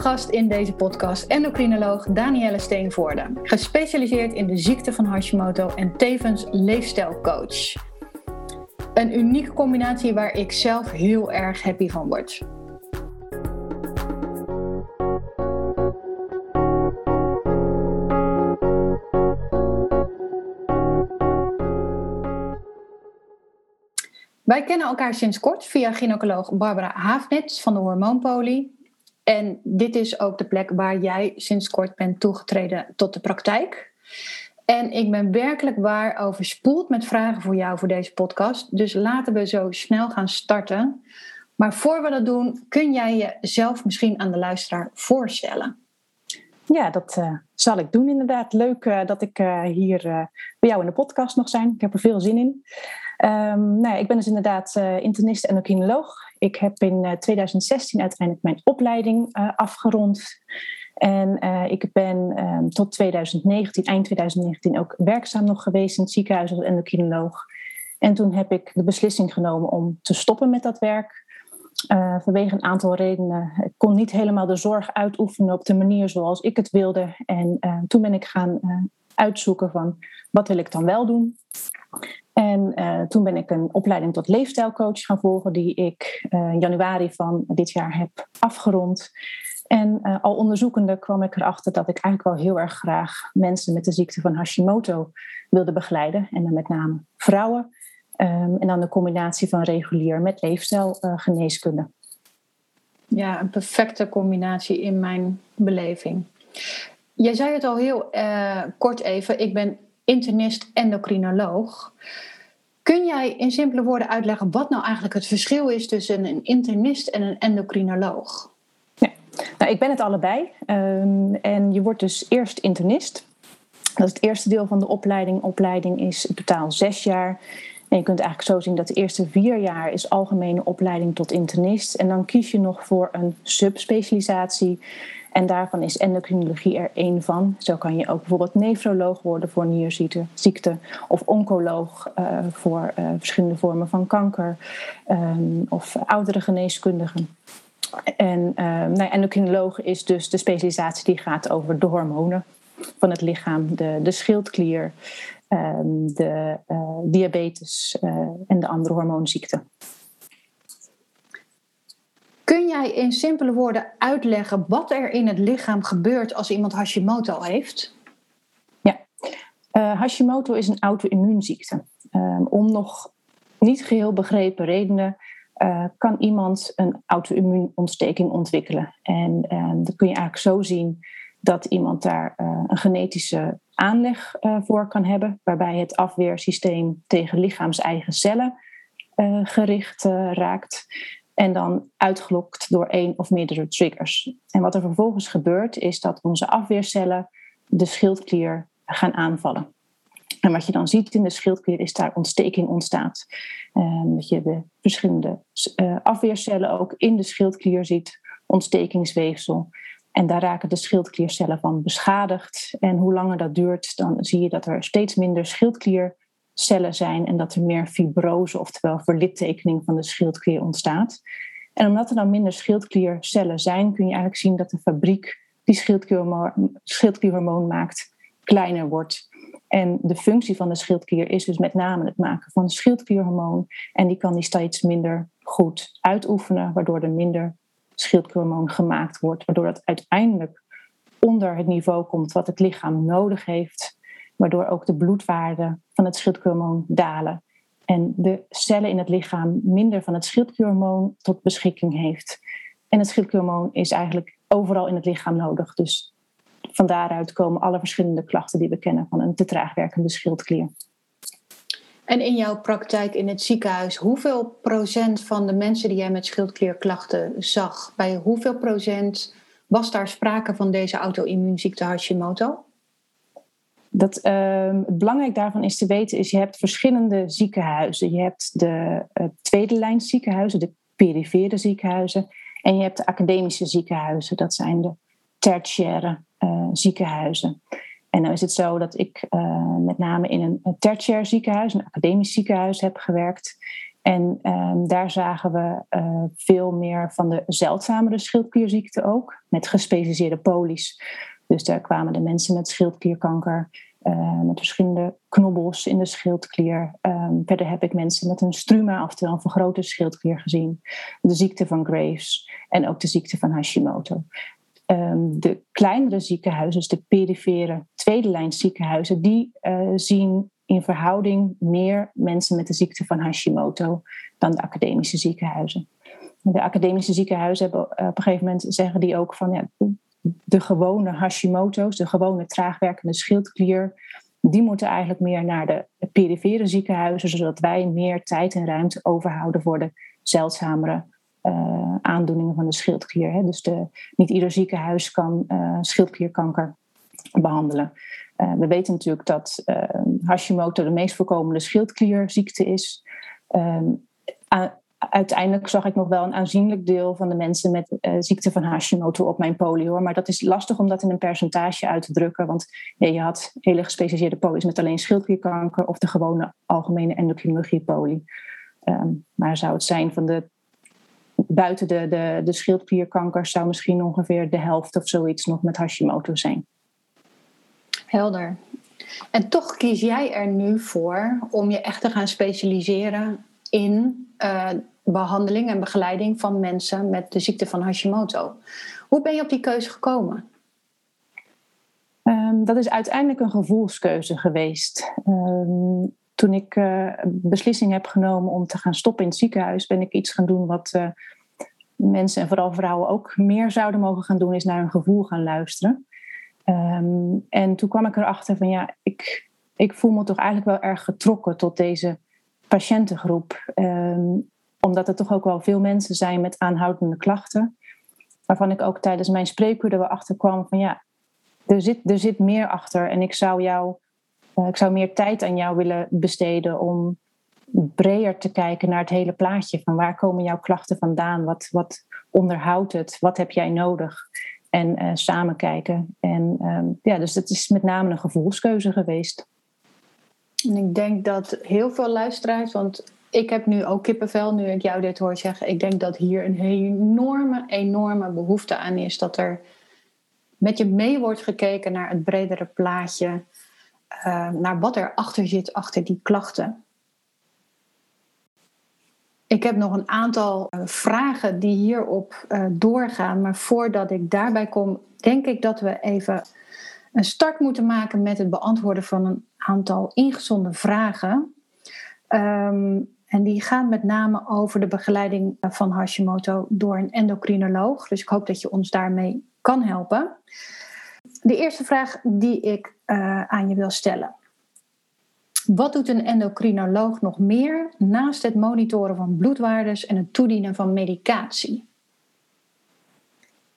Gast in deze podcast endocrinoloog Danielle Steenvoorde, gespecialiseerd in de ziekte van Hashimoto en tevens leefstijlcoach. Een unieke combinatie waar ik zelf heel erg happy van word. Wij kennen elkaar sinds kort via gynaecoloog Barbara Haafnit van de Hormoonpolie. En dit is ook de plek waar jij sinds kort bent toegetreden tot de praktijk. En ik ben werkelijk waar overspoeld met vragen voor jou voor deze podcast. Dus laten we zo snel gaan starten. Maar voor we dat doen, kun jij jezelf misschien aan de luisteraar voorstellen? Ja, dat uh, zal ik doen inderdaad. Leuk uh, dat ik uh, hier bij jou in de podcast nog zijn. Ik heb er veel zin in. Um, nou ik ben dus inderdaad internist en endocrinoloog. Ik heb in 2016 uiteindelijk mijn opleiding afgerond. En ik ben um, tot 2019, eind 2019 ook werkzaam nog geweest in het ziekenhuis als endocrinoloog. En toen heb ik de beslissing genomen om te stoppen met dat werk. Vanwege een aantal redenen. Ik kon niet helemaal de zorg uitoefenen op de manier zoals ik het wilde. En toen ben ik gaan uitzoeken van wat wil ik dan wel doen. En toen ben ik een opleiding tot leefstijlcoach gaan volgen, die ik in januari van dit jaar heb afgerond. En al onderzoekende kwam ik erachter dat ik eigenlijk wel heel erg graag mensen met de ziekte van Hashimoto wilde begeleiden. En dan met name vrouwen. Um, en dan de combinatie van regulier met leefstijlgeneeskunde. Ja, een perfecte combinatie in mijn beleving. Jij zei het al heel kort even, ik ben internist endocrinoloog. Kun jij in simpele woorden uitleggen wat nou eigenlijk het verschil is tussen een internist en een endocrinoloog? Ja, nou, ik ben het allebei. Um, en je wordt dus eerst internist. Dat is het eerste deel van de opleiding. Opleiding is in totaal zes jaar. En je kunt eigenlijk zo zien dat de eerste vier jaar is algemene opleiding tot internist. En dan kies je nog voor een subspecialisatie. En daarvan is endocrinologie er één van. Zo kan je ook bijvoorbeeld nefroloog worden voor nierziekte. Of oncoloog uh, voor uh, verschillende vormen van kanker. Um, of oudere geneeskundigen. En uh, nou, endocrinoloog is dus de specialisatie die gaat over de hormonen van het lichaam. De, de schildklier, Ehm, de uh, diabetes en de andere hormoonziekten. Kun jij in simpele woorden uitleggen wat er in het lichaam gebeurt als iemand Hashimoto heeft? Ja, uh, Hashimoto is een auto-immuunziekte. Um, om nog niet geheel begrepen redenen kan iemand een auto-immuunontsteking ontwikkelen. En dat kun je eigenlijk zo zien dat iemand daar een genetische aanleg voor kan hebben, waarbij het afweersysteem tegen lichaams-eigen cellen uh, gericht raakt en dan uitgelokt door één of meerdere triggers. En wat er vervolgens gebeurt, is dat onze afweercellen de schildklier gaan aanvallen. En wat je dan ziet in de schildklier is daar ontsteking ontstaat. dat je de verschillende afweercellen ook in de schildklier ziet, ontstekingsweefsel. En daar raken de schildkliercellen van beschadigd. En hoe langer dat duurt, dan zie je dat er steeds minder schildkliercellen zijn en dat er meer fibrose, oftewel verlittekening van de schildklier ontstaat. En omdat er dan minder schildkliercellen zijn, kun je eigenlijk zien dat de fabriek die schildklierhormoon maakt kleiner wordt. En de functie van de schildklier is dus met name het maken van schildklierhormoon. En die kan die steeds minder goed uitoefenen, waardoor er minder schildklierhormoon gemaakt wordt, waardoor dat uiteindelijk onder het niveau komt wat het lichaam nodig heeft, waardoor ook de bloedwaarden van het schildklierhormoon dalen en de cellen in het lichaam minder van het schildklierhormoon tot beschikking heeft. En het schildklierhormoon is eigenlijk overal in het lichaam nodig, dus van daaruit komen alle verschillende klachten die we kennen van een te traag werkende schildklier. En in jouw praktijk in het ziekenhuis, hoeveel procent van de mensen die jij met schildklierklachten zag, bij hoeveel procent was daar sprake van deze auto-immuunziekte Hashimoto? Dat, uh, het belangrijk daarvan is te weten, is je hebt verschillende ziekenhuizen. Je hebt de uh, tweede lijn ziekenhuizen, de perifere ziekenhuizen. En je hebt de academische ziekenhuizen, dat zijn de tertiaire uh, ziekenhuizen. En dan is het zo dat ik uh, met name in een, tertiair ziekenhuis, een academisch ziekenhuis heb gewerkt. En ehm, daar zagen we veel meer van de zeldzamere schildklierziekten ook, met gespecialiseerde polies. Dus daar kwamen de mensen met schildklierkanker, uh, met verschillende knobbels in de schildklier. Um, verder heb ik mensen met een struma, oftewel een vergrote schildklier gezien. De ziekte van Graves en ook de ziekte van Hashimoto. Um, de kleinere ziekenhuizen, dus de perifere tweede lijn ziekenhuizen, die uh, zien in verhouding meer mensen met de ziekte van Hashimoto dan de academische ziekenhuizen. De academische ziekenhuizen hebben uh, op een gegeven moment zeggen die ook van ja, de gewone Hashimoto's, de gewone traagwerkende schildklier, die moeten eigenlijk meer naar de perifere ziekenhuizen, zodat wij meer tijd en ruimte overhouden voor de zeldzamere uh, aandoeningen van de schildklier. Hè. Dus de, niet ieder ziekenhuis kan uh, schildklierkanker behandelen. Uh, we weten natuurlijk dat Hashimoto de meest voorkomende schildklierziekte is. Um, uiteindelijk zag ik nog wel een aanzienlijk deel van de mensen met uh, ziekte van Hashimoto op mijn polio. Maar dat is lastig om dat in een percentage uit te drukken. Want je had hele gespecialiseerde polies met alleen schildklierkanker of de gewone algemene endocrinologie poli. Um, maar zou het zijn van de buiten de, de, de schildklierkanker zou misschien ongeveer de helft of zoiets nog met Hashimoto zijn. Helder. En toch kies jij er nu voor om je echt te gaan specialiseren in uh, behandeling en begeleiding van mensen met de ziekte van Hashimoto. Hoe ben je op die keuze gekomen? Um, dat is uiteindelijk een gevoelskeuze geweest. Um, toen ik uh, beslissing heb genomen om te gaan stoppen in het ziekenhuis, ben ik iets gaan doen wat uh, mensen en vooral vrouwen ook meer zouden mogen gaan doen, is naar hun gevoel gaan luisteren. Um, en toen kwam ik erachter van ja, ik, ik voel me toch eigenlijk wel erg getrokken tot deze patiëntengroep. Um, omdat er toch ook wel veel mensen zijn met aanhoudende klachten. Waarvan ik ook tijdens mijn spreekuur er wel achter kwam van ja, er zit, er zit meer achter. En ik zou jou, uh, ik zou meer tijd aan jou willen besteden om breder te kijken naar het hele plaatje. Van waar komen jouw klachten vandaan? Wat, wat onderhoudt het? Wat heb jij nodig? En uh, samen kijken. En um, ja, dus het is met name een gevoelskeuze geweest. En ik denk dat heel veel luisteraars, want ik heb nu ook kippenvel, nu ik jou dit hoor zeggen. Ik denk dat hier een enorme, enorme behoefte aan is. Dat er met je mee wordt gekeken naar het bredere plaatje. Uh, naar wat er achter zit, achter die klachten. Ik heb nog een aantal uh, vragen die hierop uh, doorgaan. Maar voordat ik daarbij kom, denk ik dat we even een start moeten maken met het beantwoorden van een aantal ingezonden vragen. Um, en die gaan met name over de begeleiding van Hashimoto door een endocrinoloog. Dus ik hoop dat je ons daarmee kan helpen. De eerste vraag die ik uh, aan je wil stellen. Wat doet een endocrinoloog nog meer naast het monitoren van bloedwaardes en het toedienen van medicatie?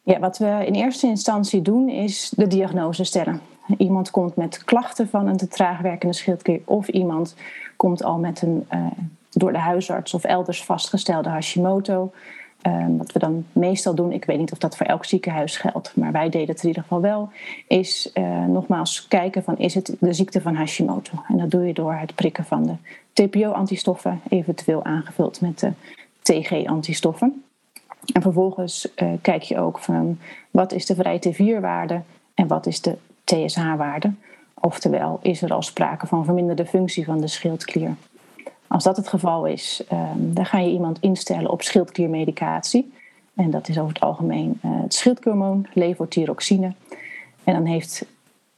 Ja, wat we in eerste instantie doen is de diagnose stellen. Iemand komt met klachten van een te traag werkende schildklier of iemand komt al met een uh, door de huisarts of elders vastgestelde Hashimoto. Uh, wat we dan meestal doen, ik weet niet of dat voor elk ziekenhuis geldt, maar wij deden het in ieder geval wel, is uh, nogmaals kijken van is het de ziekte van Hashimoto. En dat doe je door het prikken van de TPO-antistoffen, eventueel aangevuld met de TG-antistoffen. En vervolgens uh, kijk je ook van wat is de vrij T4-waarde en wat is de TSH-waarde. Oftewel, is er al sprake van verminderde functie van de schildklier. Als dat het geval is, um, dan ga je iemand instellen op schildkliermedicatie. En dat is over het algemeen uh, het schildklierhormoon, levothyroxine. En dan heeft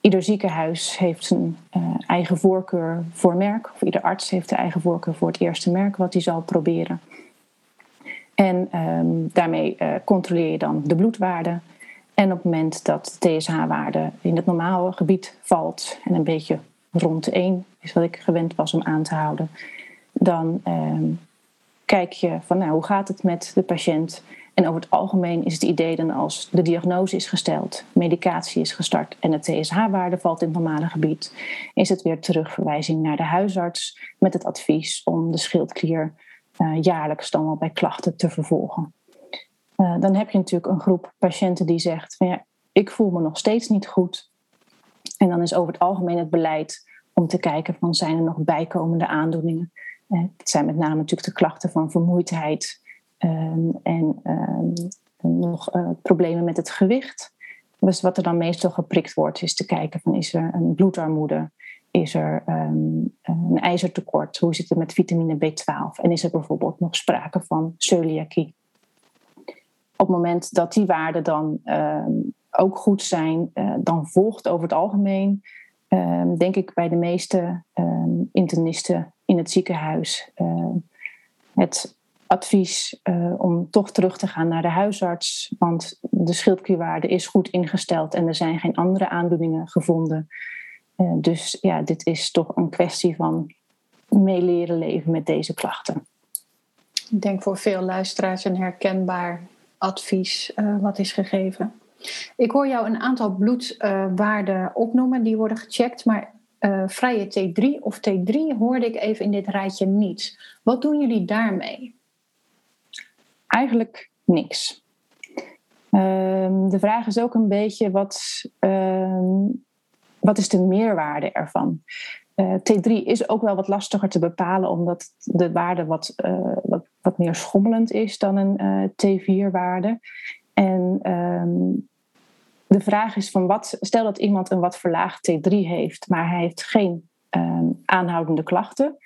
ieder ziekenhuis heeft zijn uh, eigen voorkeur voor merk. Of ieder arts heeft de eigen voorkeur voor het eerste merk wat hij zal proberen. En um, daarmee uh, controleer je dan de bloedwaarde. En op het moment dat de TSH-waarde in het normale gebied valt en een beetje rond de 1 is wat ik gewend was om aan te houden, dan ehm, kijk je van nou, hoe gaat het met de patiënt. En over het algemeen is het idee dan als de diagnose is gesteld, medicatie is gestart en de TSH-waarde valt in het normale gebied, is het weer terugverwijzing naar de huisarts met het advies om de schildklier uh, jaarlijks dan wel bij klachten te vervolgen. Uh, dan heb je natuurlijk een groep patiënten die zegt van ja, ik voel me nog steeds niet goed. En dan is over het algemeen het beleid om te kijken van zijn er nog bijkomende aandoeningen Het zijn met name natuurlijk de klachten van vermoeidheid ehm, en ehm, nog problemen met het gewicht. Dus wat er dan meestal geprikt wordt, is te kijken van is er een bloedarmoede, is er um, een ijzertekort, hoe zit het met vitamine B12 en is er bijvoorbeeld nog sprake van celiakie. Op het moment dat die waarden dan ehm, ook goed zijn, uh, dan volgt over het algemeen, um, denk ik bij de meeste internisten in het ziekenhuis, het advies uh, om toch terug te gaan naar de huisarts. Want de schildklierwaarde is goed ingesteld en er zijn geen andere aandoeningen gevonden. Uh, dus ja, dit is toch een kwestie van mee leren leven met deze klachten. Ik denk voor veel luisteraars een herkenbaar advies uh, wat is gegeven. Ik hoor jou een aantal bloedwaarden opnoemen die worden gecheckt, maar vrije T3 of T3 hoorde ik even in dit rijtje niet. Wat doen jullie daarmee? Eigenlijk niks. Um, de vraag is ook een beetje wat, um, wat is de meerwaarde ervan? Uh, T3 is ook wel wat lastiger te bepalen, omdat de waarde wat, uh, wat, meer schommelend is dan een uh, T4-waarde. En um, de vraag is van wat, stel dat iemand een wat verlaagd T3 heeft, maar hij heeft geen aanhoudende klachten.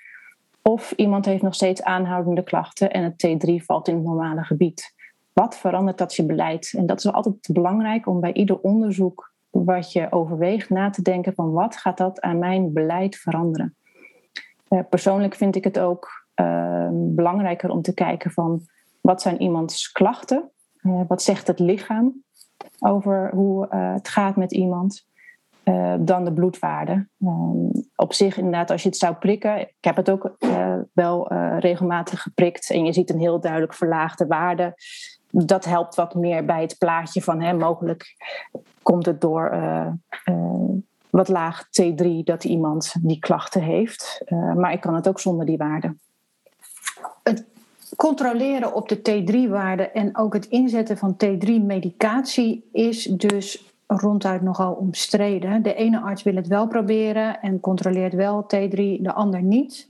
Of iemand heeft nog steeds aanhoudende klachten en het T3 valt in het normale gebied. Wat verandert dat je beleid? En dat is altijd belangrijk om bij ieder onderzoek wat je overweegt na te denken van wat gaat dat aan mijn beleid veranderen. Uh, persoonlijk vind ik het ook uh, belangrijker om te kijken van wat zijn iemands klachten? Uh, wat zegt het lichaam over hoe eh, het gaat met iemand? dan de bloedwaarde. Um, op zich inderdaad, als je het zou prikken, ik heb het ook wel regelmatig geprikt en je ziet een heel duidelijk verlaagde waarde. Dat helpt wat meer bij het plaatje van hè, mogelijk komt het door wat laag T3 dat iemand die klachten heeft. maar ik kan het ook zonder die waarde. Het controleren op de T3-waarde en ook het inzetten van T3-medicatie is dus ronduit nogal omstreden. De ene arts wil het wel proberen en controleert wel T3, de ander niet.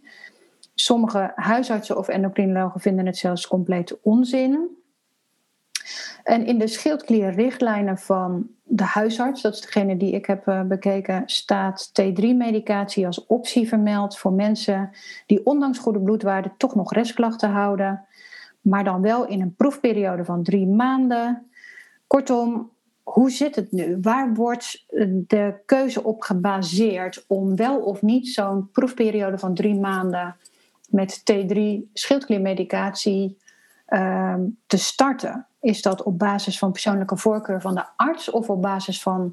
Sommige huisartsen of endocrinologen vinden het zelfs compleet onzin. En in de schildklierrichtlijnen van de huisarts, dat is degene die ik heb eh, bekeken, staat T3-medicatie als optie vermeld voor mensen die ondanks goede bloedwaarden toch nog restklachten houden, maar dan wel in een proefperiode van drie maanden. Kortom, hoe zit het nu? Waar wordt de keuze op gebaseerd om wel of niet zo'n proefperiode van drie maanden met T3 schildkliermedicatie uh, te starten? Is dat op basis van persoonlijke voorkeur van de arts of op basis van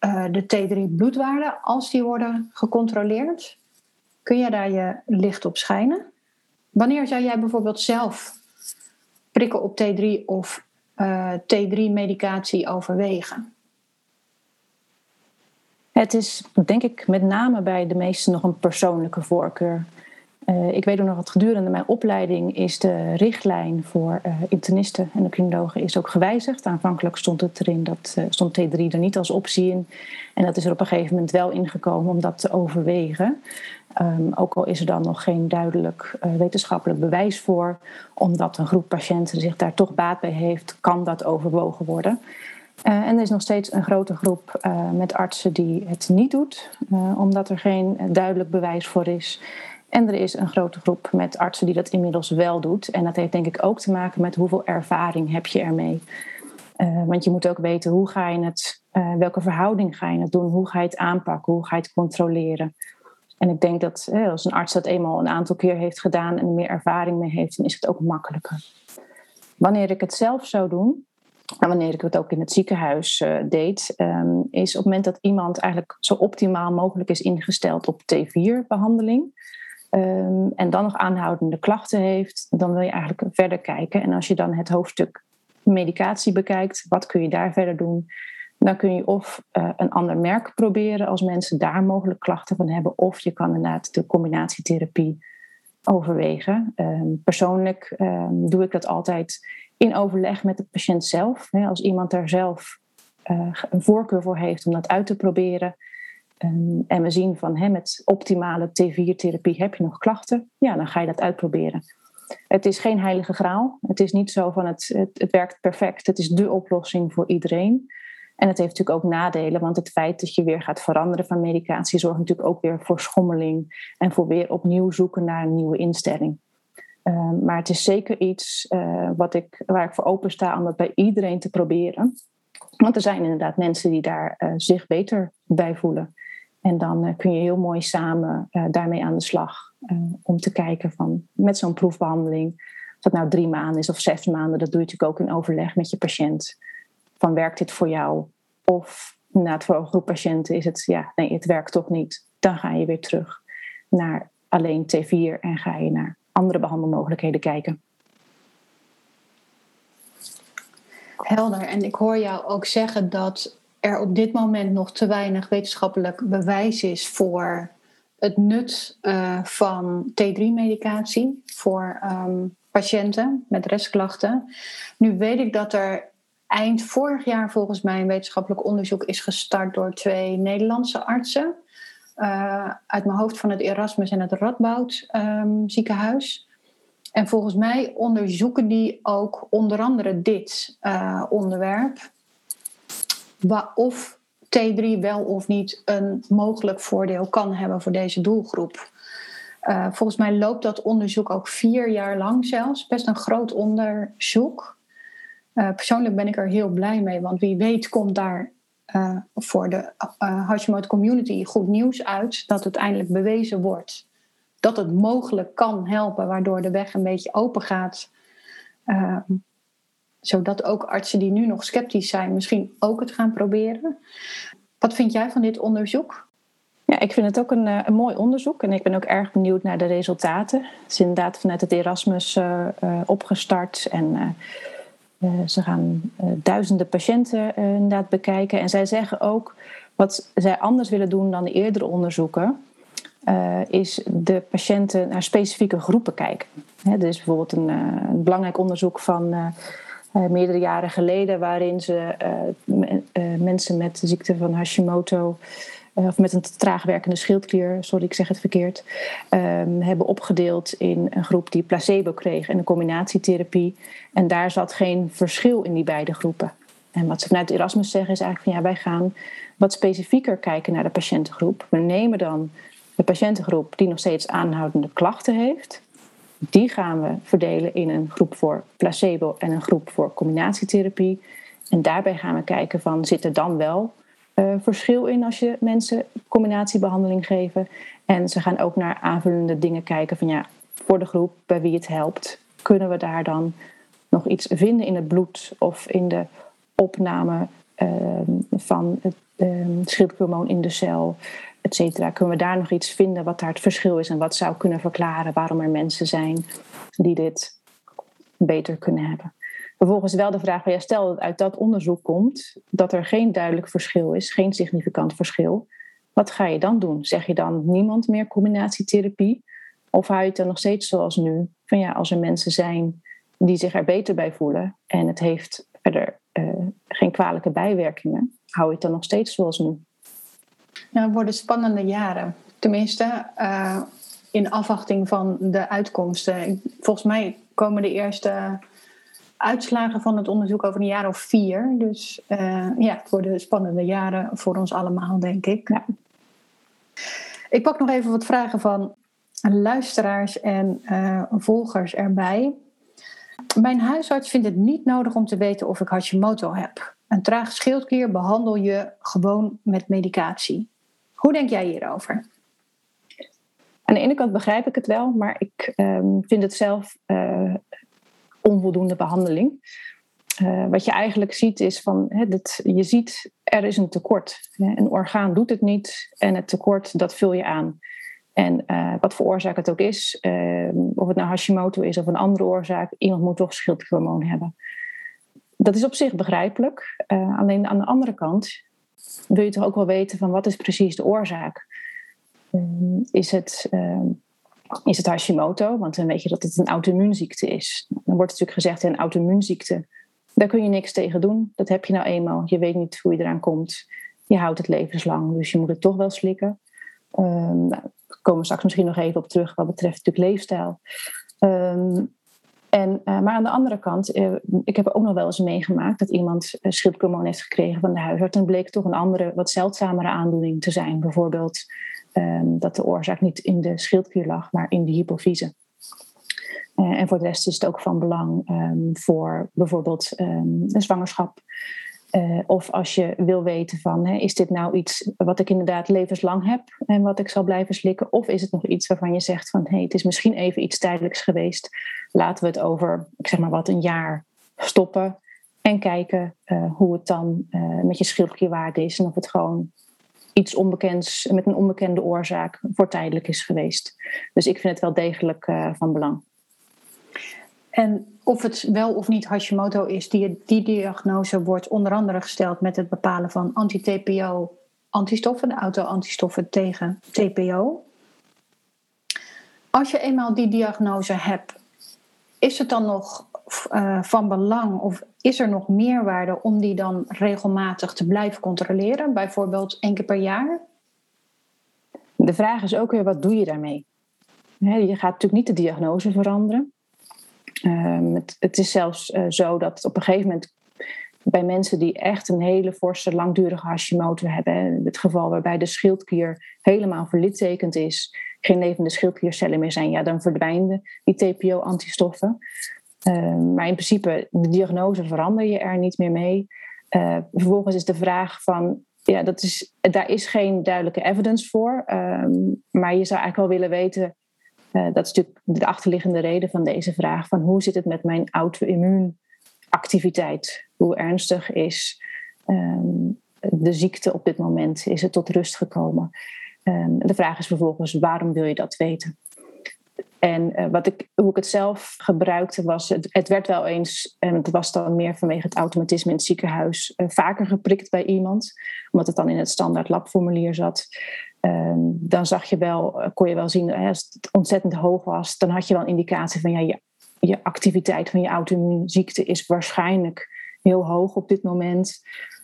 uh, de T3 bloedwaarden als die worden gecontroleerd? Kun je daar je licht op schijnen? Wanneer zou jij bijvoorbeeld zelf prikken op T3 of eh, T3-medicatie overwegen? Het is denk ik met name bij de meesten nog een persoonlijke voorkeur. Uh, ik weet ook nog dat gedurende mijn opleiding is de richtlijn voor uh, internisten en criminologen is ook gewijzigd. Aanvankelijk stond het erin dat uh, stond T3 er niet als optie in. En dat is er op een gegeven moment wel ingekomen om dat te overwegen. Um, ook al is er dan nog geen duidelijk wetenschappelijk bewijs voor, omdat een groep patiënten zich daar toch baat bij heeft, kan dat overwogen worden. en er is nog steeds een grote groep met artsen die het niet doet, omdat er geen duidelijk bewijs voor is. En er is een grote groep met artsen die dat inmiddels wel doet. En dat heeft denk ik ook te maken met hoeveel ervaring heb je ermee. Uh, want je moet ook weten hoe ga je het, uh, welke verhouding ga je het doen, hoe ga je het aanpakken, hoe ga je het controleren. En ik denk dat uh, als een arts dat eenmaal een aantal keer heeft gedaan en er meer ervaring mee heeft, dan is het ook makkelijker. Wanneer ik het zelf zou doen, en wanneer ik het ook in het ziekenhuis deed, um, is op het moment dat iemand eigenlijk zo optimaal mogelijk is ingesteld op T4-behandeling. Um, en dan nog aanhoudende klachten heeft, dan wil je eigenlijk verder kijken. En als je dan het hoofdstuk medicatie bekijkt, wat kun je daar verder doen? Dan kun je of uh, een ander merk proberen als mensen daar mogelijk klachten van hebben, of je kan inderdaad de combinatietherapie overwegen. Um, persoonlijk um, doe ik dat altijd in overleg met de patiënt zelf. Als iemand daar zelf uh, een voorkeur voor heeft om dat uit te proberen, Ehm, en we zien van hè, met optimale T4-therapie heb je nog klachten, ja, dan ga je dat uitproberen. Het is geen heilige graal. Het is niet zo van het, het, werkt perfect. Het is de oplossing voor iedereen. En het heeft natuurlijk ook nadelen, want het feit dat je weer gaat veranderen van medicatie zorgt natuurlijk ook weer voor schommeling en voor weer opnieuw zoeken naar een nieuwe instelling. Ehm, maar het is zeker iets uh, wat ik, waar ik voor open sta om dat bij iedereen te proberen. Want er zijn inderdaad mensen die daar uh, zich beter bij voelen. En dan uh, kun je heel mooi samen daarmee aan de slag. om te kijken van met zo'n proefbehandeling, of dat nou drie maanden is of zes maanden, dat doe je natuurlijk ook in overleg met je patiënt. Van werkt dit voor jou? Of na het voor een groep patiënten is het, ja, nee, het werkt toch niet. Dan ga je weer terug naar alleen T4 en ga je naar andere behandelmogelijkheden kijken. Helder. En ik hoor jou ook zeggen dat er op dit moment nog te weinig wetenschappelijk bewijs is voor het nut uh, van T3-medicatie voor um, patiënten met restklachten. Nu weet ik dat er eind vorig jaar volgens mij een wetenschappelijk onderzoek is gestart door twee Nederlandse artsen. Uh, uit mijn hoofd van het Erasmus en het Radboud um, ziekenhuis. En volgens mij onderzoeken die ook onder andere dit uh, onderwerp. Of T3 wel of niet een mogelijk voordeel kan hebben voor deze doelgroep. Uh, volgens mij loopt dat onderzoek ook vier jaar lang zelfs. Best een groot onderzoek. Uh, persoonlijk ben ik er heel blij mee, want wie weet komt daar uh, voor de Hashimoto community goed nieuws uit dat het eindelijk bewezen wordt dat het mogelijk kan helpen, waardoor de weg een beetje open gaat. Zodat ook artsen die nu nog sceptisch zijn, misschien ook het gaan proberen. Wat vind jij van dit onderzoek? Ja, ik vind het ook een, een mooi onderzoek en ik ben ook erg benieuwd naar de resultaten. Het is inderdaad vanuit het Erasmus uh, opgestart en ze gaan duizenden patiënten inderdaad bekijken. En zij zeggen ook wat zij anders willen doen dan de eerdere onderzoeken. is de patiënten naar specifieke groepen kijken. Hè, er is bijvoorbeeld een, een belangrijk onderzoek van meerdere jaren geleden, waarin ze mensen met de ziekte van Hashimoto eh, of met een traag werkende schildklier, sorry, ik zeg het verkeerd, um, hebben opgedeeld in een groep die placebo kreeg en een combinatietherapie. En daar zat geen verschil in die beide groepen. En wat ze vanuit Erasmus zeggen is eigenlijk van ja, wij gaan wat specifieker kijken naar de patiëntengroep. We nemen dan de patiëntengroep die nog steeds aanhoudende klachten heeft. Die gaan we verdelen in een groep voor placebo en een groep voor combinatietherapie. En daarbij gaan we kijken van zit er dan wel uh, verschil in als je mensen combinatiebehandeling geven. En ze gaan ook naar aanvullende dingen kijken van ja, voor de groep bij wie het helpt, kunnen we daar dan nog iets vinden in het bloed of in de opname uh, van het uh, schildklierhormoon in de cel, et. Kunnen we daar nog iets vinden wat daar het verschil is en wat zou kunnen verklaren waarom er mensen zijn die dit beter kunnen hebben. Vervolgens wel de vraag, ja, stel dat uit dat onderzoek komt dat er geen duidelijk verschil is, geen significant verschil. Wat ga je dan doen? Zeg je dan niemand meer combinatietherapie? Of hou je het dan nog steeds zoals nu? Van ja, als er mensen zijn die zich er beter bij voelen en het heeft verder uh, geen kwalijke bijwerkingen, hou je het dan nog steeds zoals nu? Ja, het worden spannende jaren. Tenminste, uh, in afwachting van de uitkomsten. Volgens mij komen de eerste uitslagen van het onderzoek over een jaar of vier. Dus uh, ja, het worden spannende jaren voor ons allemaal, denk ik. Ja. Ik pak nog even wat vragen van luisteraars en uh, volgers erbij. Mijn huisarts vindt het niet nodig om te weten of ik Hashimoto heb. Een traag schildklier behandel je gewoon met medicatie. Hoe denk jij hierover? Aan de ene kant begrijp ik het wel, maar ik um, vind het zelf uh, onvoldoende behandeling. Uh, wat je eigenlijk ziet is van, dat, je ziet er is een tekort. Een orgaan doet het niet en het tekort dat vul je aan. En uh, wat voor oorzaak het ook is, uh, of het nou Hashimoto is of een andere oorzaak, iemand moet toch schildklierhormoon hebben. Dat is op zich begrijpelijk. alleen aan de andere kant wil je toch ook wel weten van wat is precies de oorzaak. is het is het Hashimoto, want dan weet je dat het een auto-immuunziekte is. Dan wordt natuurlijk gezegd, een auto-immuunziekte, daar kun je niks tegen doen. Dat heb je nou eenmaal. Je weet niet hoe je eraan komt. je houdt het levenslang, dus je moet het toch wel slikken. Um, nou, we komen straks misschien nog even op terug wat betreft natuurlijk leefstijl. Ehm, en, uh, maar aan de andere kant, uh, ik heb ook nog wel eens meegemaakt dat iemand uh, heeft gekregen van de huisarts en bleek toch een andere, wat zeldzamere aandoening te zijn. Bijvoorbeeld um, dat de oorzaak niet in de schildklier lag, maar in de hypofyse. en voor de rest is het ook van belang um, voor bijvoorbeeld een zwangerschap uh, of als je wil weten van, hè, is dit nou iets wat ik inderdaad levenslang heb en wat ik zal blijven slikken? Of is het nog iets waarvan je zegt van, hé, het is misschien even iets tijdelijks geweest. Laten we het over, ik zeg maar wat, een jaar stoppen en kijken uh, hoe het dan uh, met je schildklierwaarde is en of het gewoon iets onbekends met een onbekende oorzaak voor tijdelijk is geweest. Dus ik vind het wel degelijk van belang. En of het wel of niet Hashimoto is, die, die diagnose wordt onder andere gesteld met het bepalen van anti-TPO-antistoffen, de auto-antistoffen tegen TPO. Als je eenmaal die diagnose hebt, is het dan nog uh, van belang of is er nog meerwaarde om die dan regelmatig te blijven controleren, bijvoorbeeld één keer per jaar? De vraag is ook weer, wat doe je daarmee? je gaat natuurlijk niet de diagnose veranderen. Um, het, is zelfs uh, zo dat op een gegeven moment bij mensen die echt een hele forse, langdurige Hashimoto hebben, het geval waarbij de schildklier helemaal verlittekend is, geen levende schildkliercellen meer zijn, ja, dan verdwijnen die TPO-antistoffen. Um, maar in principe, de diagnose verander je er niet meer mee. Uh, vervolgens is de vraag van, ja, dat is, daar is geen duidelijke evidence voor, maar je zou eigenlijk wel willen weten uh, dat is natuurlijk de achterliggende reden van deze vraag: van hoe zit het met mijn auto-immuunactiviteit? Hoe ernstig is um, de ziekte op dit moment? Is het tot rust gekomen? Um, de vraag is vervolgens: waarom wil je dat weten? En uh, wat ik, hoe ik het zelf gebruikte was, het, het, werd wel eens, en het was dan meer vanwege het automatisme in het ziekenhuis, uh, vaker geprikt bij iemand, omdat het dan in het standaard labformulier zat. Ehm, dan zag je wel, eh, kon je wel zien, als het ontzettend hoog was, dan had je wel een indicatie van ja, je, je activiteit van je auto-immuunziekte is waarschijnlijk heel hoog op dit moment.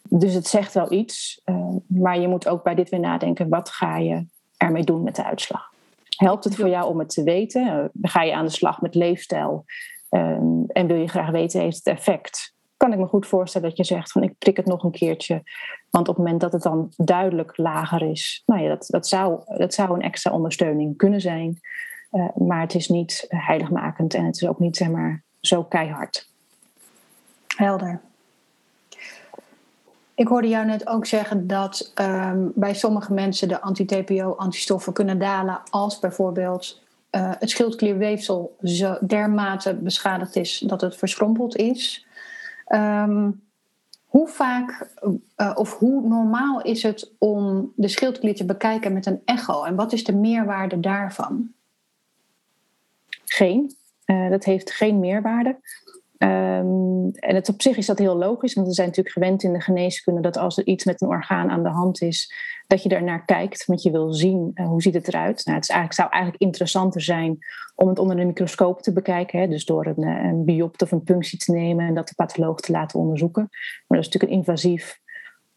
Dus het zegt wel iets, ehm, maar je moet ook bij dit weer nadenken, wat ga je ermee doen met de uitslag? Helpt het voor jou om het te weten? Uh, ga je aan de slag met leefstijl? Ehm, en wil je graag weten, heeft het effect? Kan ik me goed voorstellen dat je zegt van ik prik het nog een keertje. Want op het moment dat het dan duidelijk lager is, nou ja, dat, dat, zou, dat zou een extra ondersteuning kunnen zijn. Uh, maar het is niet heiligmakend en het is ook niet zeg maar zo keihard. Helder. Ik hoorde jou net ook zeggen dat um, bij sommige mensen de anti-TPO-antistoffen kunnen dalen als bijvoorbeeld uh, het schildklierweefsel zo dermate beschadigd is dat het verschrompeld is. Um, hoe vaak uh, of hoe normaal is het om de schildklier te bekijken met een echo? En wat is de meerwaarde daarvan? Geen. Uh, dat heeft geen meerwaarde. Um, en het op zich is dat heel logisch, want we zijn natuurlijk gewend in de geneeskunde dat als er iets met een orgaan aan de hand is, dat je daar naar kijkt, want je wil zien uh, hoe ziet het eruit. Nou, het is eigenlijk, zou eigenlijk interessanter zijn om het onder een microscoop te bekijken, hè, dus door een, eh, een of een punctie te nemen en dat de patholoog te laten onderzoeken. Maar dat is natuurlijk een invasief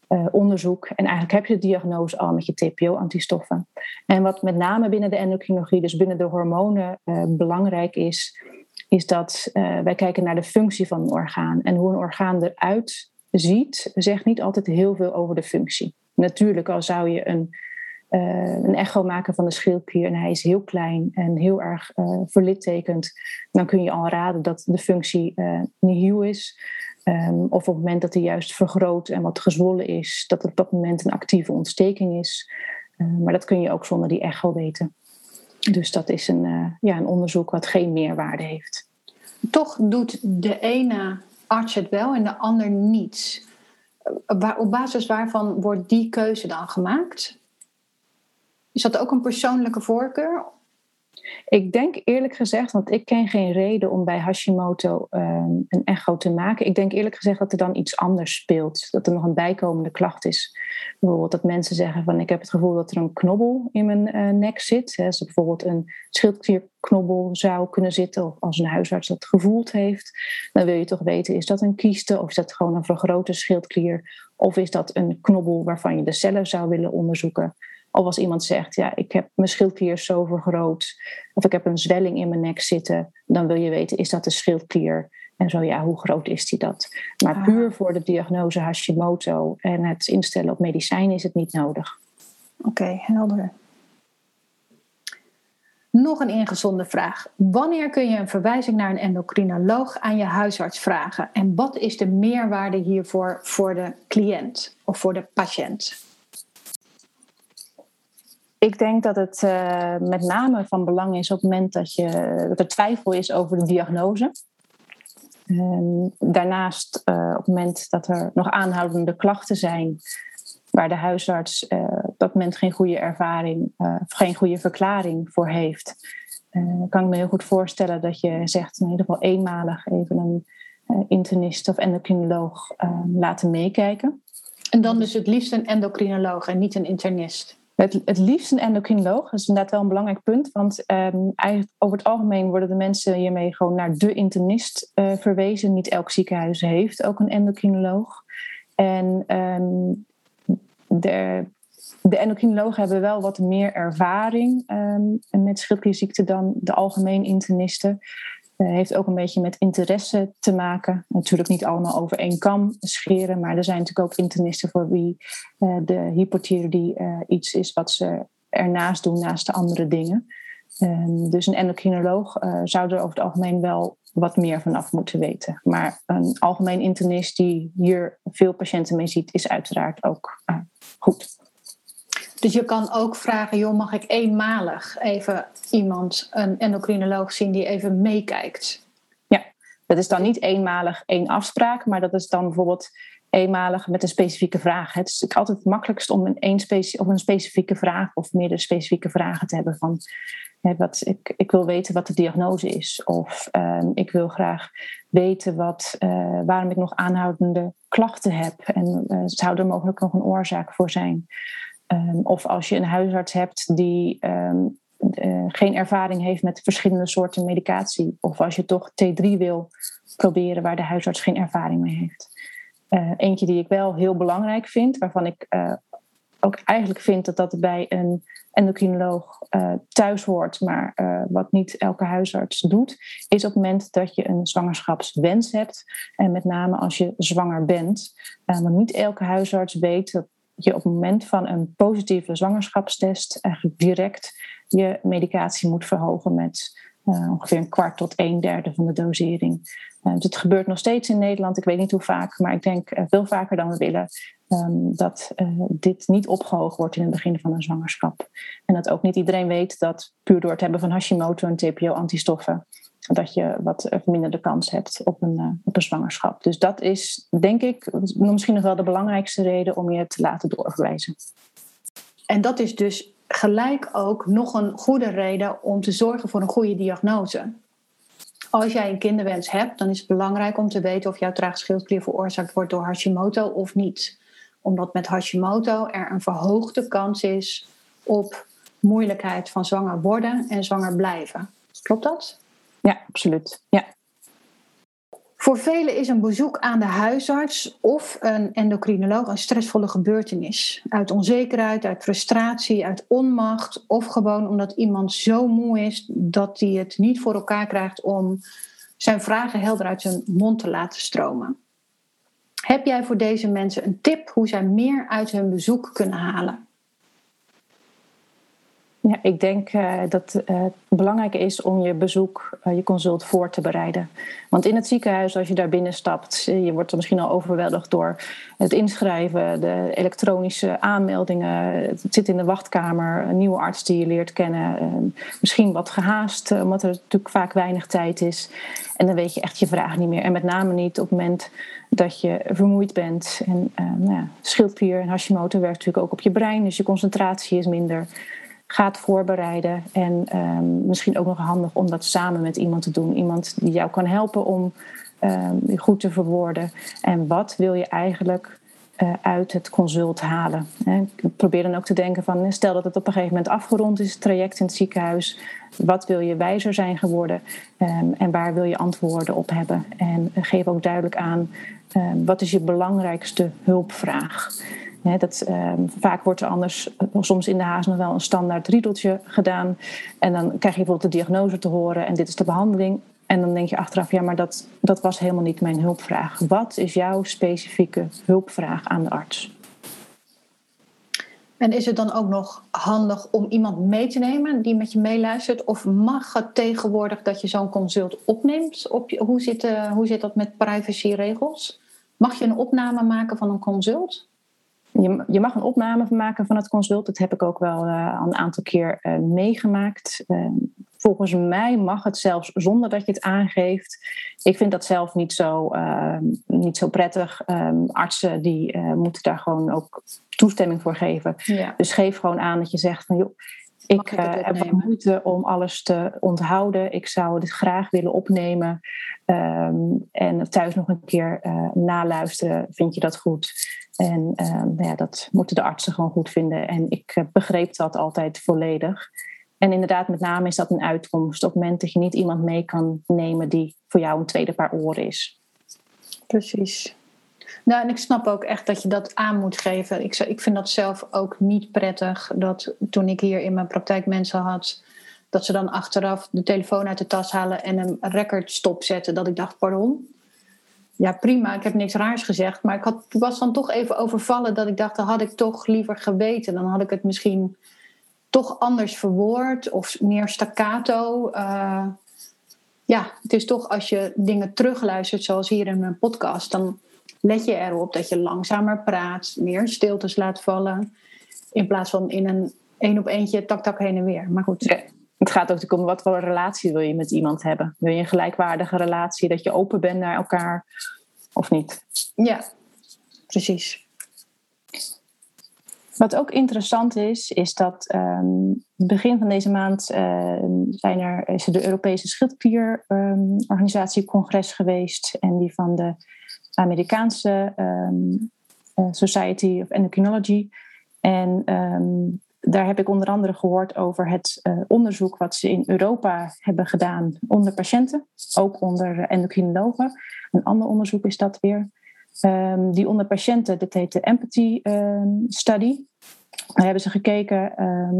uh, onderzoek. En eigenlijk heb je de diagnose al met je TPO-antistoffen. En wat met name binnen de endocrinologie, dus binnen de hormonen, belangrijk is, is dat uh, wij kijken naar de functie van een orgaan. En hoe een orgaan eruit ziet, zegt niet altijd heel veel over de functie. Natuurlijk, al zou je een, uh, een echo maken van de schildklier en hij is heel klein en heel erg uh, verlittekend, dan kun je al raden dat de functie niet nieuw is. Um, of op het moment dat hij juist vergroot en wat gezwollen is, dat het op dat moment een actieve ontsteking is. maar dat kun je ook zonder die echo weten. Dus dat is een, uh, ja, een onderzoek wat geen meerwaarde heeft. Toch doet de ene arts het wel en de ander niet. Waar, op basis waarvan wordt die keuze dan gemaakt? Is dat ook een persoonlijke voorkeur? Ik denk eerlijk gezegd, want ik ken geen reden om bij Hashimoto ehm, een echo te maken. Ik denk eerlijk gezegd dat er dan iets anders speelt. Dat er nog een bijkomende klacht is. Bijvoorbeeld dat mensen zeggen van ik heb het gevoel dat er een knobbel in mijn uh, nek zit. Als er bijvoorbeeld een schildklierknobbel zou kunnen zitten. Of als een huisarts dat gevoeld heeft. Dan wil je toch weten, is dat een kieste? Of is dat gewoon een vergrote schildklier? Of is dat een knobbel waarvan je de cellen zou willen onderzoeken? Of als iemand zegt, ja, ik heb mijn schildklier zo vergroot, of ik heb een zwelling in mijn nek zitten, dan wil je weten, is dat de schildklier? En zo ja, hoe groot is die dat? Maar ah. puur voor de diagnose Hashimoto en het instellen op medicijn is het niet nodig. Oké, helder. Nog een ingezonde vraag. Wanneer kun je een verwijzing naar een endocrinoloog aan je huisarts vragen? En wat is de meerwaarde hiervoor voor de cliënt of voor de patiënt? Ik denk dat het uh, met name van belang is op het moment dat, je, er twijfel is over de diagnose. Um, daarnaast, uh, op het moment dat er nog aanhoudende klachten zijn, waar de huisarts uh, op dat moment geen goede ervaring of geen goede verklaring voor heeft, kan ik me heel goed voorstellen dat je zegt in ieder geval eenmalig even een internist of endocrinoloog laten meekijken. En dan dus het liefst een endocrinoloog en niet een internist? Het, het liefst een endocrinoloog. Dat is inderdaad wel een belangrijk punt. Want um, eigenlijk over het algemeen worden de mensen hiermee gewoon naar de internist uh, verwezen. Niet elk ziekenhuis heeft ook een endocrinoloog. En um, de, de endocrinologen hebben wel wat meer ervaring um, met schildklierziekte dan de algemeen internisten. Uh, heeft ook een beetje met interesse te maken. Natuurlijk niet allemaal over één kam scheren, maar er zijn natuurlijk ook internisten voor wie uh, de hypothyroïdie uh, iets is wat ze ernaast doen naast de andere dingen. Ehm, dus een endocrinoloog zou er over het algemeen wel wat meer vanaf moeten weten. Maar een algemeen internist die hier veel patiënten mee ziet, is uiteraard ook goed. Dus je kan ook vragen, joh, mag ik eenmalig even iemand, een endocrinoloog zien die even meekijkt? Ja, dat is dan niet eenmalig één afspraak, maar dat is dan bijvoorbeeld eenmalig met een specifieke vraag. Het is altijd het makkelijkst om een, een, speci een specifieke vraag of meerdere specifieke vragen te hebben van wat, ik, ik wil weten wat de diagnose is. Of um, ik wil graag weten wat, uh, waarom ik nog aanhoudende klachten heb. En uh, zou er mogelijk nog een oorzaak voor zijn. Um, of als je een huisarts hebt die um, uh, geen ervaring heeft met verschillende soorten medicatie. Of als je toch T3 wil proberen waar de huisarts geen ervaring mee heeft. Uh, eentje die ik wel heel belangrijk vind, waarvan ik uh, ook eigenlijk vind dat dat bij een endocrinoloog thuis hoort, maar wat niet elke huisarts doet, is op het moment dat je een zwangerschapswens hebt. En met name als je zwanger bent. want niet elke huisarts weet dat je op het moment van een positieve zwangerschapstest eigenlijk direct je medicatie moet verhogen met uh, ongeveer een kwart tot een derde van de dosering. Uh, dus het gebeurt nog steeds in Nederland. Ik weet niet hoe vaak, maar ik denk uh, veel vaker dan we willen um, dat dit niet opgehoogd wordt in het begin van een zwangerschap. En dat ook niet iedereen weet dat puur door het hebben van Hashimoto en TPO-antistoffen dat je wat verminderde kans hebt op een, uh, op een zwangerschap. Dus dat is, denk ik, misschien nog wel de belangrijkste reden om je te laten doorverwijzen. En dat is dus gelijk ook nog een goede reden om te zorgen voor een goede diagnose. Als jij een kinderwens hebt, dan is het belangrijk om te weten of jouw traagschildklier veroorzaakt wordt door Hashimoto of niet. Omdat met Hashimoto er een verhoogde kans is op moeilijkheid van zwanger worden en zwanger blijven. Klopt dat? Ja, absoluut. Ja. Voor velen is een bezoek aan de huisarts of een endocrinoloog een stressvolle gebeurtenis. Uit onzekerheid, uit frustratie, uit onmacht of gewoon omdat iemand zo moe is dat hij het niet voor elkaar krijgt om zijn vragen helder uit zijn mond te laten stromen. Heb jij voor deze mensen een tip hoe zij meer uit hun bezoek kunnen halen? Ja, ik denk uh, dat het belangrijk is om je bezoek, uh, je consult voor te bereiden. Want in het ziekenhuis, als je daar binnenstapt, je wordt er misschien al overweldigd door het inschrijven, de elektronische aanmeldingen. Het zit in de wachtkamer, een nieuwe arts die je leert kennen. misschien wat gehaast, omdat er natuurlijk vaak weinig tijd is. En dan weet je echt je vraag niet meer. En met name niet op het moment dat je vermoeid bent. En nou ja, en Hashimoto werkt natuurlijk ook op je brein, dus je concentratie is minder. Gaat voorbereiden. En ehm, misschien ook nog handig om dat samen met iemand te doen. Iemand die jou kan helpen om um, goed te verwoorden. En wat wil je eigenlijk uh, uit het consult halen? Probeer dan ook te denken van, stel dat het op een gegeven moment afgerond is, het traject in het ziekenhuis. Wat wil je wijzer zijn geworden um, en waar wil je antwoorden op hebben? En geef ook duidelijk aan, wat is je belangrijkste hulpvraag? Dat, um, vaak wordt er anders, soms in de haas nog wel een standaard riedeltje gedaan. En dan krijg je bijvoorbeeld de diagnose te horen en dit is de behandeling. En dan denk je achteraf, ja, maar dat, dat was helemaal niet mijn hulpvraag. Wat is jouw specifieke hulpvraag aan de arts? En is het dan ook nog handig om iemand mee te nemen die met je meeluistert? Of mag het tegenwoordig dat je zo'n consult opneemt? Hoe, zit, uh, hoe zit dat met privacyregels? Mag je een opname maken van een consult? Je, je mag een opname maken van het consult. Dat heb ik ook wel uh, een aantal keer uh, meegemaakt. Uh, volgens mij mag het zelfs zonder dat je het aangeeft. Ik vind dat zelf niet zo, niet zo prettig. Um, artsen die moeten daar gewoon ook toestemming voor geven. Ja. Dus geef gewoon aan dat je zegt van joh, ik, ik heb wat moeite om alles te onthouden. Ik zou dit graag willen opnemen. Um, en thuis nog een keer naluisteren. Vind je dat goed? En ehm, nou ja, dat moeten de artsen gewoon goed vinden. En ik eh, begreep dat altijd volledig. En inderdaad, met name is dat een uitkomst op het moment dat je niet iemand mee kan nemen die voor jou een tweede paar oren is. Precies. Nou, en ik snap ook echt dat je dat aan moet geven. Ik, ik vind dat zelf ook niet prettig. Dat toen ik hier in mijn praktijk mensen had, dat ze dan achteraf de telefoon uit de tas halen en een record stopzetten. Dat ik dacht, pardon, ja, prima, ik heb niks raars gezegd. Maar ik had, was dan toch even overvallen dat ik dacht, dat had ik toch liever geweten. Dan had ik het misschien toch anders verwoord of meer staccato. Uh, ja, het is toch als je dingen terugluistert, zoals hier in mijn podcast, dan let je erop dat je langzamer praat, meer stiltes laat vallen. In plaats van in een één op eentje tak tak heen en weer. Maar goed. Het gaat ook om wat voor relatie wil je met iemand hebben. Wil je een gelijkwaardige relatie, dat je open bent naar elkaar of niet? Ja, precies. Wat ook interessant is, is dat um, begin van deze maand uh, zijn er, is er de Europese Schildklierorganisatie um, congres geweest en die van de Amerikaanse um, uh, Society of Endocrinology. En daar heb ik onder andere gehoord over het uh, onderzoek wat ze in Europa hebben gedaan onder patiënten, ook onder endocrinologen. Een ander onderzoek is dat weer. Um, die onder patiënten, dat heet de Empathy Study. Daar hebben ze gekeken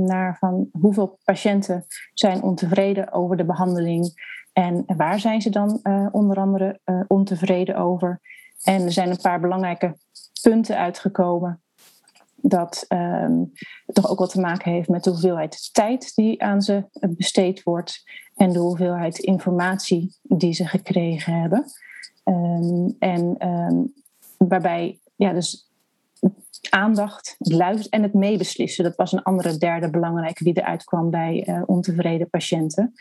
naar van hoeveel patiënten zijn ontevreden over de behandeling en waar zijn ze dan uh, onder andere ontevreden over. En er zijn een paar belangrijke punten uitgekomen dat um, toch ook wat te maken heeft met de hoeveelheid tijd die aan ze besteed wordt en de hoeveelheid informatie die ze gekregen hebben. Um, en um, waarbij, ja, dus aandacht, luisteren en het meebeslissen, dat was een andere derde belangrijke die eruit kwam bij uh, ontevreden patiënten.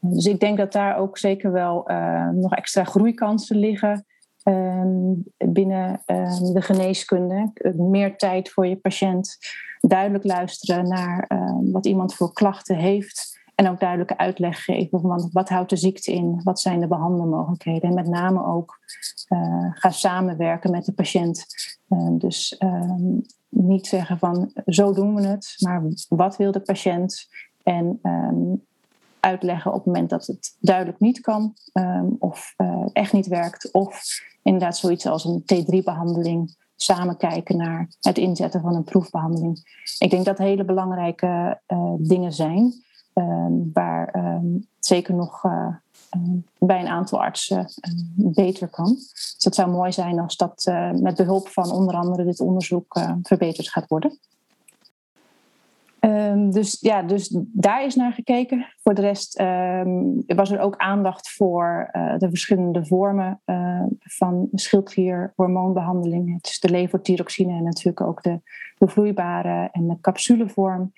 Dus ik denk dat daar ook zeker wel uh, nog extra groeikansen liggen Ehm, binnen ehm, de geneeskunde. Meer tijd voor je patiënt. Duidelijk luisteren naar ehm, wat iemand voor klachten heeft. En ook duidelijke uitleg geven van wat houdt de ziekte in, wat zijn de behandelmogelijkheden. En met name ook uh, ga samenwerken met de patiënt. dus niet zeggen van zo doen we het, maar wat wil de patiënt? En uitleggen op het moment dat het duidelijk niet kan of uh, echt niet werkt. Of inderdaad zoiets als een T3-behandeling. Samen kijken naar het inzetten van een proefbehandeling. Ik denk dat hele belangrijke uh, dingen zijn. Uh, waar uh, zeker nog uh, bij een aantal artsen beter kan. Dus het zou mooi zijn als dat met behulp van onder andere dit onderzoek verbeterd gaat worden. Um, dus ja, dus daar is naar gekeken. Voor de rest um, was er ook aandacht voor uh, de verschillende vormen uh, van schildklierhormoonbehandeling. Is de levothyroxine en natuurlijk ook de, vloeibare en de capsulevorm.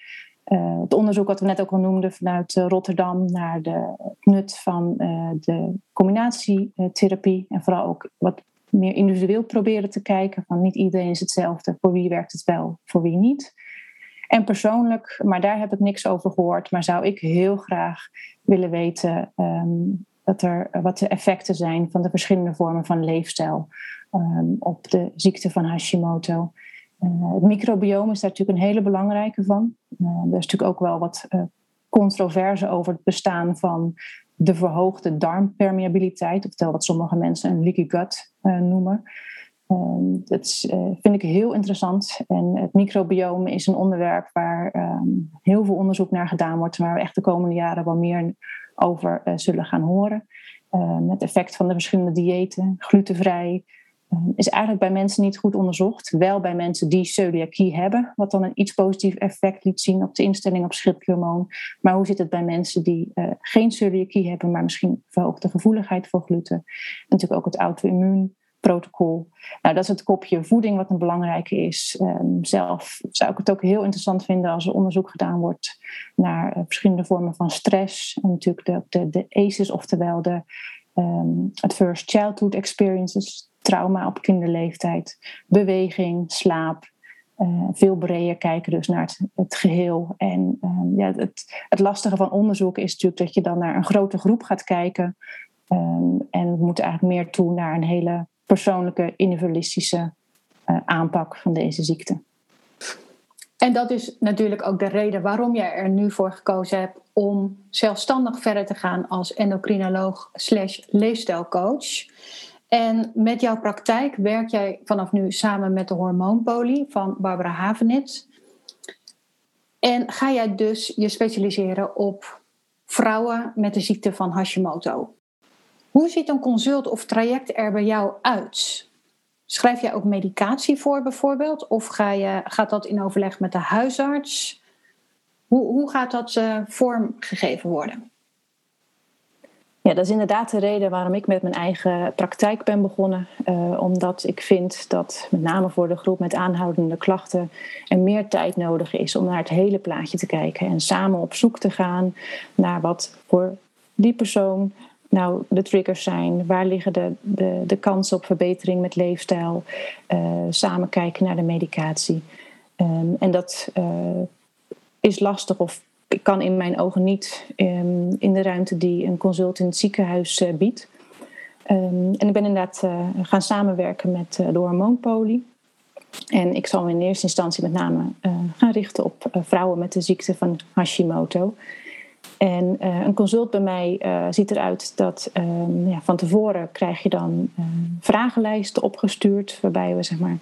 Uh, het onderzoek wat we net ook al noemden vanuit Rotterdam naar de nut van de combinatietherapie. En vooral ook wat meer individueel proberen te kijken. Van niet iedereen is hetzelfde. Voor wie werkt het wel, voor wie niet. En persoonlijk, maar daar heb ik niks over gehoord, maar zou ik heel graag willen weten ehm, dat er, wat de effecten zijn van de verschillende vormen van leefstijl ehm, op de ziekte van Hashimoto. Uh, het microbiome is daar natuurlijk een hele belangrijke van. Uh, er is natuurlijk ook wel wat uh, controverse over het bestaan van de verhoogde darmpermeabiliteit, oftewel wat sommige mensen een leaky gut noemen. Ehm, dat vind ik heel interessant. En het microbiome is een onderwerp waar ehm, heel veel onderzoek naar gedaan wordt, waar we echt de komende jaren wel meer over zullen gaan horen. Ehm, het effect van de verschillende diëten, glutenvrij, is eigenlijk bij mensen niet goed onderzocht. Wel bij mensen die celiakie hebben, wat dan een iets positief effect liet zien op de instelling op schildklierhormoon. Maar hoe zit het bij mensen die uh, geen celiakie hebben, maar misschien verhoogde gevoeligheid voor gluten? En natuurlijk ook het auto-immuunprotocol. Nou, dat is het kopje voeding wat een belangrijke is. Um, zelf zou ik het ook heel interessant vinden als er onderzoek gedaan wordt naar uh, verschillende vormen van stress. En natuurlijk de, de, de ACEs, oftewel de um, Adverse Childhood Experiences, trauma op kinderleeftijd, beweging, slaap. Uh, veel breder kijken dus naar het, het geheel. En uh, ja, het, het lastige van onderzoek is natuurlijk dat je dan naar een grote groep gaat kijken. En we moeten eigenlijk meer toe naar een hele persoonlijke, individualistische uh, aanpak van deze ziekte. En dat is natuurlijk ook de reden waarom jij er nu voor gekozen hebt om zelfstandig verder te gaan als endocrinoloog slash leefstijlcoach. En met jouw praktijk werk jij vanaf nu samen met de hormoonpolie van Barbara Havenitz. En ga jij dus je specialiseren op vrouwen met de ziekte van Hashimoto. Hoe ziet een consult of traject er bij jou uit? Schrijf jij ook medicatie voor bijvoorbeeld? Of ga je, gaat dat in overleg met de huisarts? Hoe, hoe gaat dat uh, vormgegeven worden? Ja, dat is inderdaad de reden waarom ik met mijn eigen praktijk ben begonnen. Uh, omdat ik vind dat met name voor de groep met aanhoudende klachten er meer tijd nodig is om naar het hele plaatje te kijken. En samen op zoek te gaan naar wat voor die persoon nou de triggers zijn. Waar liggen de, de, de kansen op verbetering met leefstijl. Uh, samen kijken naar de medicatie. Um, en dat uh, is lastig of kan in mijn ogen niet um, in de ruimte die een consult in het ziekenhuis uh, biedt. Um, en ik ben inderdaad gaan samenwerken met de hormoonpolie. En ik zal me in eerste instantie met name gaan richten op vrouwen met de ziekte van Hashimoto. En een consult bij mij ziet eruit dat um, ja, van tevoren krijg je dan vragenlijsten opgestuurd, waarbij we zeg maar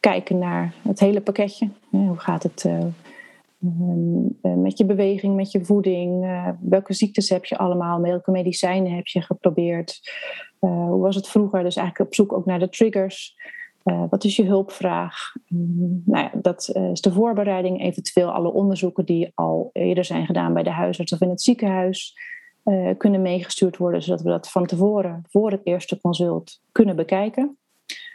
kijken naar het hele pakketje. hoe gaat het Ehm, eh, met je beweging, met je voeding. Uh, welke ziektes heb je allemaal? Welke medicijnen heb je geprobeerd? Uh, hoe was het vroeger? Dus eigenlijk op zoek ook naar de triggers. Wat is je hulpvraag? Um, nou ja, dat is de voorbereiding. Eventueel alle onderzoeken die al eerder zijn gedaan bij de huisarts of in het ziekenhuis. kunnen meegestuurd worden, zodat we dat van tevoren, voor het eerste consult, kunnen bekijken.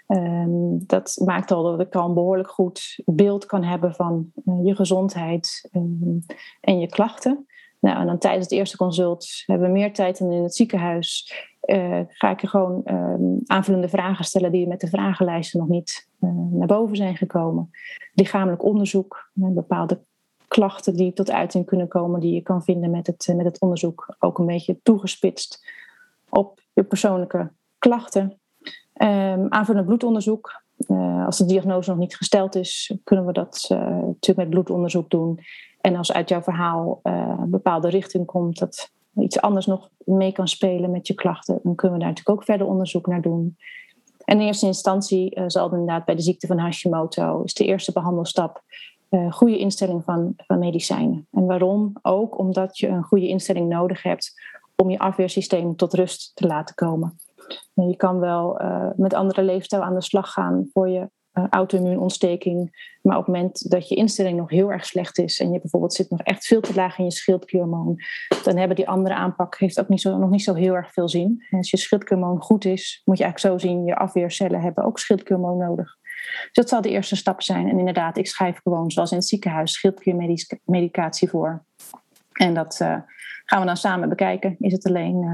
Um, dat maakt al dat al een behoorlijk goed beeld kan hebben van je gezondheid um, en je klachten. Nou, en dan tijdens het eerste consult hebben we meer tijd dan in het ziekenhuis. Uh, ga ik je gewoon um, aanvullende vragen stellen die met de vragenlijsten nog niet uh, naar boven zijn gekomen. Lichamelijk onderzoek, bepaalde klachten die tot uiting kunnen komen, die je kan vinden met het, met het onderzoek. Ook een beetje toegespitst op je persoonlijke klachten. Um, aanvullend bloedonderzoek. Als de diagnose nog niet gesteld is, kunnen we dat natuurlijk met bloedonderzoek doen. En als uit jouw verhaal een bepaalde richting komt dat iets anders nog mee kan spelen met je klachten, dan kunnen we daar natuurlijk ook verder onderzoek naar doen. En in eerste instantie zal inderdaad bij de ziekte van Hashimoto is de eerste behandelstap goede instelling van, van medicijnen. En waarom? Ook omdat je een goede instelling nodig hebt om je afweersysteem tot rust te laten komen. Je kan wel uh, met andere leefstijl aan de slag gaan voor je auto-immuunontsteking. Maar op het moment dat je instelling nog heel erg slecht is en je bijvoorbeeld zit nog echt veel te laag in je schildklierhormoon, dan hebben die andere aanpak heeft ook niet zo, nog niet zo heel erg veel zin. En als je schildklierhormoon goed is, moet je eigenlijk zo zien, je afweercellen hebben ook schildklierhormoon nodig. Dus dat zal de eerste stap zijn. En inderdaad, ik schrijf gewoon zoals in het ziekenhuis schildkliermedicatie voor. En dat uh, gaan we dan samen bekijken. Is het alleen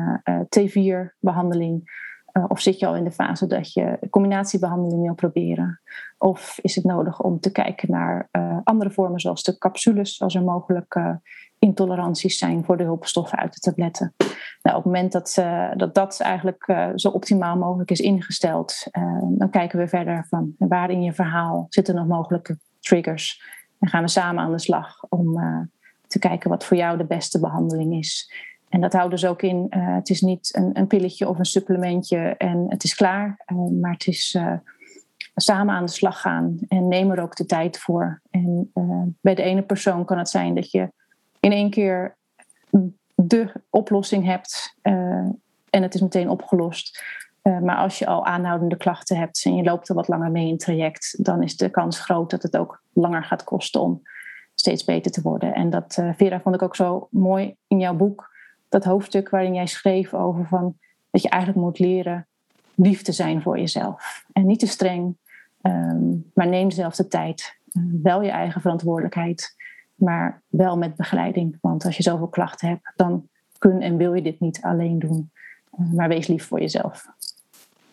T4-behandeling? Of zit je al in de fase dat je combinatiebehandeling wil proberen? Of is het nodig om te kijken naar andere vormen, zoals de capsules, als er mogelijk intoleranties zijn voor de hulpstoffen uit de tabletten. Nou, op het moment dat dat, dat eigenlijk zo optimaal mogelijk is ingesteld, dan kijken we verder van waar in je verhaal zitten nog mogelijke triggers. En gaan we samen aan de slag om te kijken wat voor jou de beste behandeling is. En dat houdt dus ook in, uh, het is niet een, een, pilletje of een supplementje en het is klaar. Uh, maar het is uh, samen aan de slag gaan en neem er ook de tijd voor. En bij de ene persoon kan het zijn dat je in één keer de oplossing hebt en het is meteen opgelost. maar als je al aanhoudende klachten hebt en je loopt er wat langer mee in het traject, dan is de kans groot dat het ook langer gaat kosten om steeds beter te worden. En dat, Vera, vond ik ook zo mooi in jouw boek dat hoofdstuk waarin jij schreef over van dat je eigenlijk moet leren lief te zijn voor jezelf. En niet te streng, ehm, maar neem zelf de tijd. Wel je eigen verantwoordelijkheid, maar wel met begeleiding. Want als je zoveel klachten hebt, dan kun en wil je dit niet alleen doen. Uh, maar wees lief voor jezelf.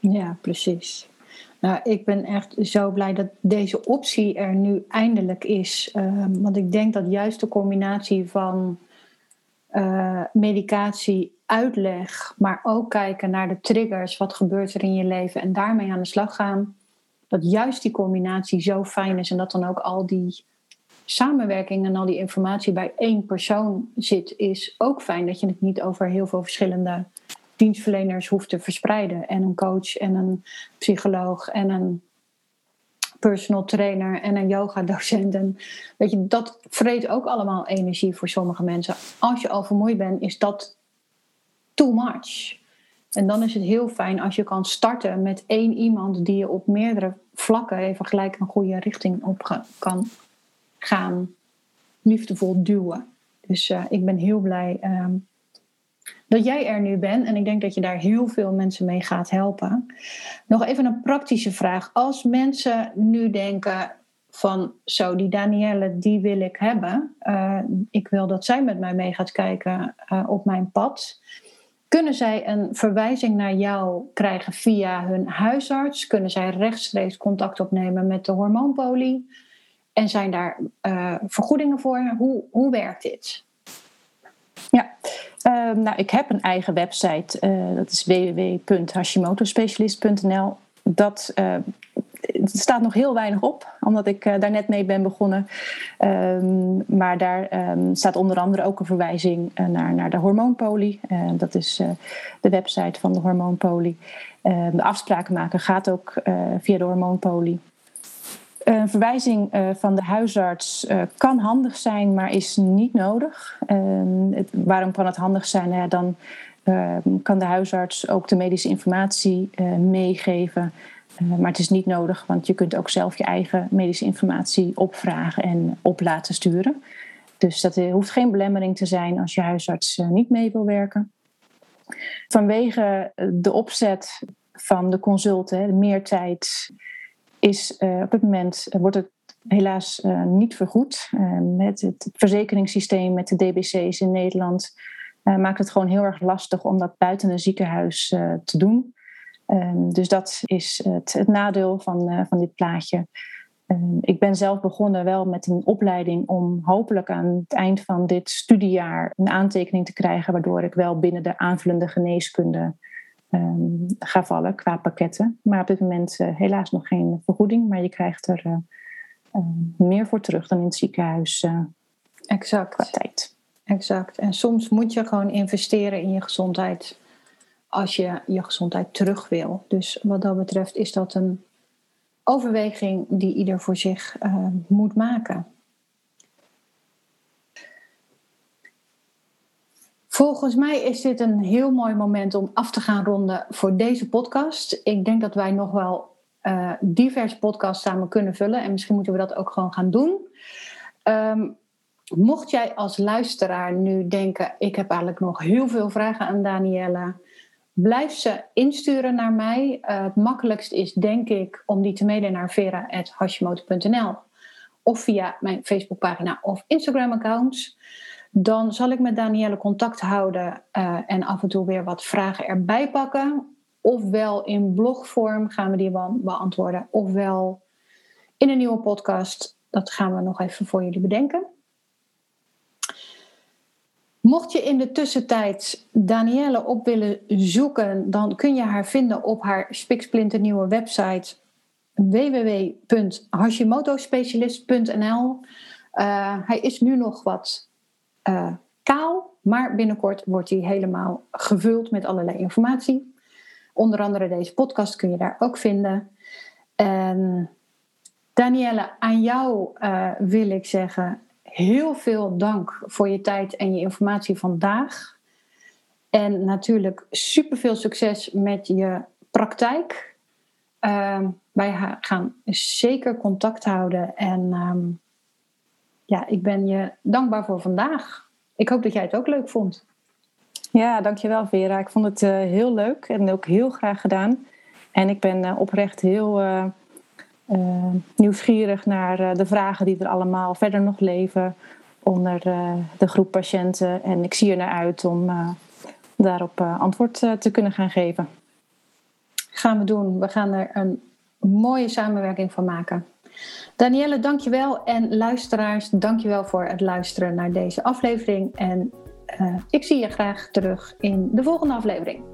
Ja, precies. Nou, ik ben echt zo blij dat deze optie er nu eindelijk is. Ehm, want ik denk dat juist de combinatie van uh, medicatie, uitleg, maar ook kijken naar de triggers, wat gebeurt er in je leven en daarmee aan de slag gaan. Dat juist die combinatie zo fijn is en dat dan ook al die samenwerking en al die informatie bij één persoon zit, is ook fijn dat je het niet over heel veel verschillende dienstverleners hoeft te verspreiden. En een coach en een psycholoog en een personal trainer en een yoga docent. En weet je, dat vreet ook allemaal energie voor sommige mensen. Als je al vermoeid bent, is dat too much. En dan is het heel fijn als je kan starten met één iemand die je op meerdere vlakken even gelijk een goede richting op kan gaan liefdevol duwen. Dus uh, ik ben heel blij um, dat jij er nu bent. En ik denk dat je daar heel veel mensen mee gaat helpen. Nog even een praktische vraag. Als mensen nu denken van zo, die Danielle, die wil ik hebben. Uh, ik wil dat zij met mij mee gaat kijken uh, op mijn pad. Kunnen zij een verwijzing naar jou krijgen via hun huisarts? Kunnen zij rechtstreeks contact opnemen met de hormoonpolie? En zijn daar uh, vergoedingen voor? Hoe, hoe werkt dit? Ja, Ehm, nou, ik heb een eigen website, uh, dat is www.hashimotospecialist.nl. Dat uh, staat nog heel weinig op, omdat ik uh, daar net mee ben begonnen. Um, maar daar um, staat onder andere ook een verwijzing naar, naar de hormoonpolie. dat is de website van de hormoonpolie. de afspraken maken gaat ook via de hormoonpolie. Een verwijzing eh, van de huisarts uh, kan handig zijn, maar is niet nodig. Ehm, waarom kan het handig zijn? Nou dan ehm, kan de huisarts ook de medische informatie uh, meegeven. maar het is niet nodig, want je kunt ook zelf je eigen medische informatie opvragen en op laten sturen. Dus dat hoeft geen belemmering te zijn als je huisarts niet mee wil werken. Vanwege de opzet van de consulten, meer tijd is uh, op het moment uh, wordt het helaas uh, niet vergoed. met het verzekeringssysteem met de DBC's in Nederland maakt het gewoon heel erg lastig om dat buiten een ziekenhuis te doen. Ehm, dus dat is het, het nadeel van, van dit plaatje. Ehm, ik ben zelf begonnen wel met een opleiding om hopelijk aan het eind van dit studiejaar een aantekening te krijgen, waardoor ik wel binnen de aanvullende geneeskunde um, ga vallen qua pakketten. Maar op dit moment uh, helaas nog geen vergoeding, maar je krijgt er uh, uh, meer voor terug dan in het ziekenhuis. exact. Qua tijd. Exact. En soms moet je gewoon investeren in je gezondheid als je je gezondheid terug wil. Dus wat dat betreft is dat een overweging die ieder voor zich moet maken. Volgens mij is dit een heel mooi moment om af te gaan ronden voor deze podcast. Ik denk dat wij nog wel uh, diverse podcasts samen kunnen vullen. En misschien moeten we dat ook gewoon gaan doen. Um, mocht jij als luisteraar nu denken: ik heb eigenlijk nog heel veel vragen aan Danielle. Blijf ze insturen naar mij. Uh, het makkelijkst is, denk ik, om die te mailen naar vera.hashimoto.nl of via mijn Facebookpagina of Instagram-accounts. Dan zal ik met Danielle contact houden uh, en af en toe weer wat vragen erbij pakken. Ofwel in blogvorm gaan we die beantwoorden, ofwel in een nieuwe podcast. Dat gaan we nog even voor jullie bedenken. Mocht je in de tussentijd Danielle op willen zoeken, dan kun je haar vinden op haar spiksplinternieuwe website www.hashimotospecialist.nl. Uh, hij is nu nog wat kaal, maar binnenkort wordt hij helemaal gevuld met allerlei informatie. Onder andere deze podcast kun je daar ook vinden. En Danielle, aan jou uh, wil ik zeggen heel veel dank voor je tijd en je informatie vandaag. En natuurlijk super veel succes met je praktijk. Uh, wij gaan zeker contact houden. En uh, ja, ik ben je dankbaar voor vandaag. Ik hoop dat jij het ook leuk vond. Ja, dankjewel Vera. Ik vond het uh, heel leuk en ook heel graag gedaan. En ik ben uh, oprecht heel uh, nieuwsgierig naar de vragen die er allemaal verder nog leven onder de groep patiënten. En ik zie er naar uit om daarop antwoord te kunnen gaan geven. Gaan we doen. We gaan er een mooie samenwerking van maken. Danielle, dankjewel. En luisteraars, dankjewel voor het luisteren naar deze aflevering. En uh, ik zie je graag terug in de volgende aflevering.